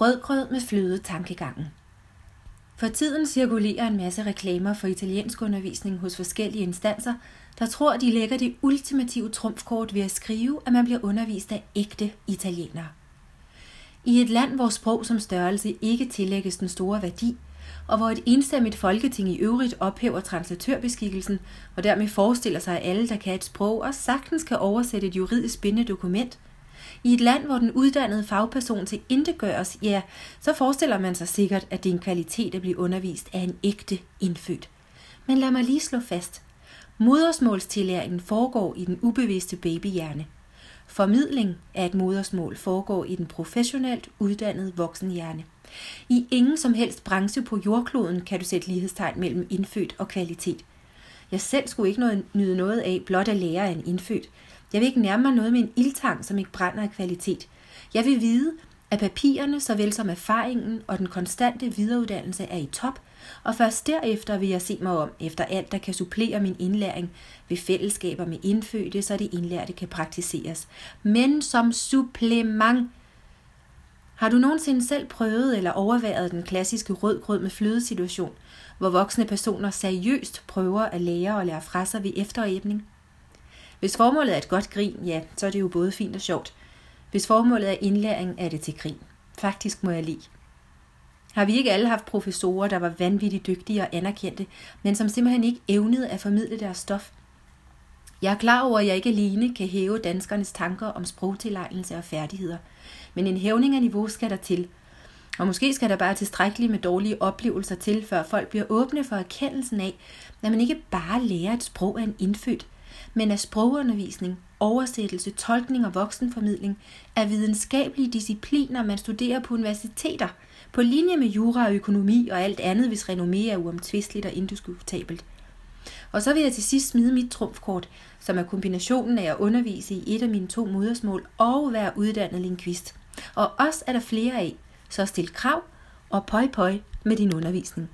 Rødgrød med fløde tankegangen. For tiden cirkulerer en masse reklamer for italiensk undervisning hos forskellige instanser, der tror, de lægger det ultimative trumfkort ved at skrive, at man bliver undervist af ægte italienere. I et land, hvor sprog som størrelse ikke tillægges den store værdi, og hvor et enstemmigt folketing i øvrigt ophæver translatørbeskikkelsen, og dermed forestiller sig, at alle, der kan et sprog, og sagtens kan oversætte et juridisk bindende dokument – i et land, hvor den uddannede fagperson til integøres, ja, så forestiller man sig sikkert, at det er en kvalitet at blive undervist af en ægte indfødt. Men lad mig lige slå fast. Modersmålstillæringen foregår i den ubevidste babyhjerne. Formidling af et modersmål foregår i den professionelt uddannede voksenhjerne. I ingen som helst branche på jordkloden kan du sætte lighedstegn mellem indfødt og kvalitet. Jeg selv skulle ikke noget, nyde noget af blot at lære af en indfødt. Jeg vil ikke nærme mig noget med en ildtang, som ikke brænder af kvalitet. Jeg vil vide, at papirerne, såvel som erfaringen og den konstante videreuddannelse er i top, og først derefter vil jeg se mig om efter alt, der kan supplere min indlæring ved fællesskaber med indfødte, så det indlærte kan praktiseres. Men som supplement. Har du nogensinde selv prøvet eller overværet den klassiske rødgrød med flødesituation, hvor voksne personer seriøst prøver at lære og lære fra sig ved efteræbning? Hvis formålet er et godt grin, ja, så er det jo både fint og sjovt. Hvis formålet er indlæring, er det til grin. Faktisk må jeg lide. Har vi ikke alle haft professorer, der var vanvittigt dygtige og anerkendte, men som simpelthen ikke evnede at formidle deres stof? Jeg er klar over, at jeg ikke alene kan hæve danskernes tanker om sprogtilegnelse og færdigheder, men en hævning af niveau skal der til. Og måske skal der bare tilstrækkeligt med dårlige oplevelser til, før folk bliver åbne for erkendelsen af, at man ikke bare lærer et sprog af en indfødt, men at sprogundervisning, oversættelse, tolkning og voksenformidling er videnskabelige discipliner, man studerer på universiteter, på linje med jura og økonomi og alt andet, hvis renommé er uomtvisteligt og indiskutabelt. Og så vil jeg til sidst smide mit trumfkort, som er kombinationen af at undervise i et af mine to modersmål og være uddannet lingvist. Og også er der flere af, så stil krav og pøj pøj med din undervisning.